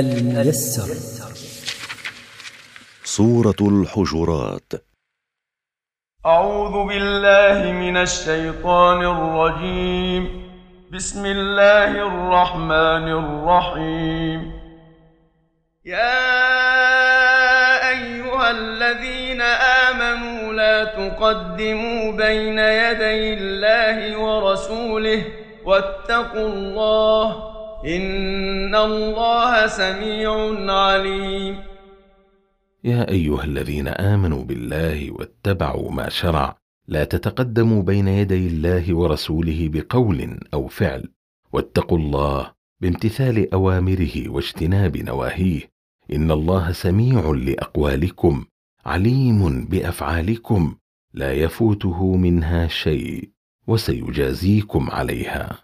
الميسر. سورة الحجرات. أعوذ بالله من الشيطان الرجيم. بسم الله الرحمن الرحيم. يا أيها الذين آمنوا لا تقدموا بين يدي الله ورسوله واتقوا الله إن الله سميع عليم. يا ايها الذين امنوا بالله واتبعوا ما شرع لا تتقدموا بين يدي الله ورسوله بقول أو فعل. واتقوا الله بامتثال اوامره واجتناب نواهيه. ان الله سميع لاقوالكم عليم بافعالكم لا يفوته منها شيء وسيجازيكم عليها.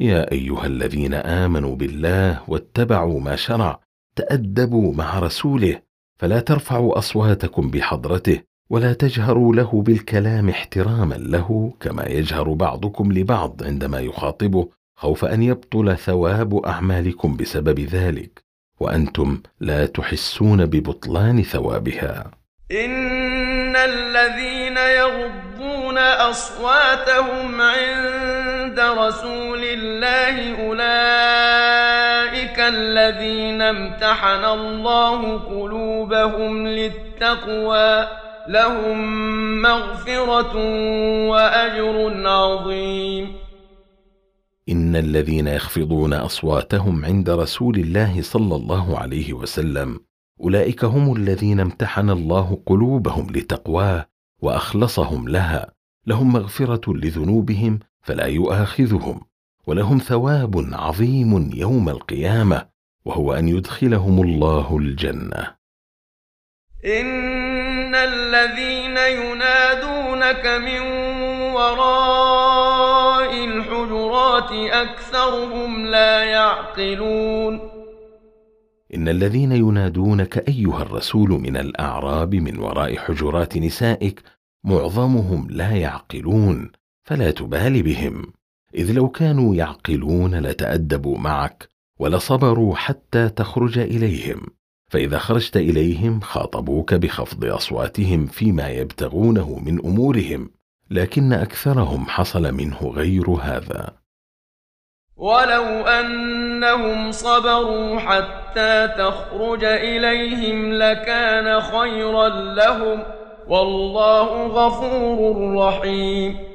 يا أيها الذين آمنوا بالله واتبعوا ما شرع تأدبوا مع رسوله فلا ترفعوا أصواتكم بحضرته ولا تجهروا له بالكلام احتراما له كما يجهر بعضكم لبعض عندما يخاطبه خوف أن يبطل ثواب أعمالكم بسبب ذلك. وأنتم لا تحسون ببطلان ثوابها. إن الذين يغضون أصواتهم عند رسول الله أولئك الذين امتحن الله قلوبهم للتقوى لهم مغفرة وأجر عظيم. إن الذين يخفضون أصواتهم عند رسول الله صلى الله عليه وسلم أولئك هم الذين امتحن الله قلوبهم لتقواه وأخلصهم لها لهم مغفرة لذنوبهم فلا يؤاخذهم ولهم ثواب عظيم يوم القيامة وهو أن يدخلهم الله الجنة. إن الذين ينادونك من وراء الحجرات أكثرهم لا يعقلون. إن الذين ينادونك أيها الرسول من الأعراب من وراء حجرات نسائك معظمهم لا يعقلون. فلا تبال بهم. إذ لو كانوا يعقلون لتأدبوا معك ولصبروا حتى تخرج إليهم. فإذا خرجت إليهم خاطبوك بخفض أصواتهم فيما يبتغونه من أمورهم لكن أكثرهم حصل منه غير هذا. ولو أنهم صبروا حتى تخرج إليهم لكان خيرا لهم والله غفور رحيم.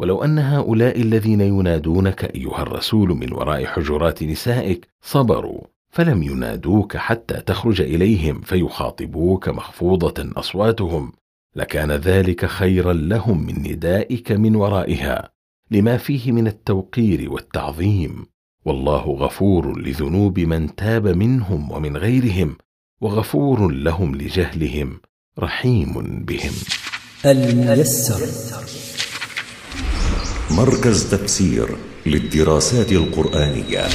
ولو أن هؤلاء الذين ينادونك أيها الرسول من وراء حجرات نسائك صبروا فلم ينادوك حتى تخرج إليهم فيخاطبوك مخفوضة أصواتهم لكان ذلك خيرا لهم من ندائك من ورائها لما فيه من التوقير والتعظيم. والله غفور لذنوب من تاب منهم ومن غيرهم وغفور لهم لجهلهم رحيم بهم. الميسر. مركز تفسير للدراسات القرآنية.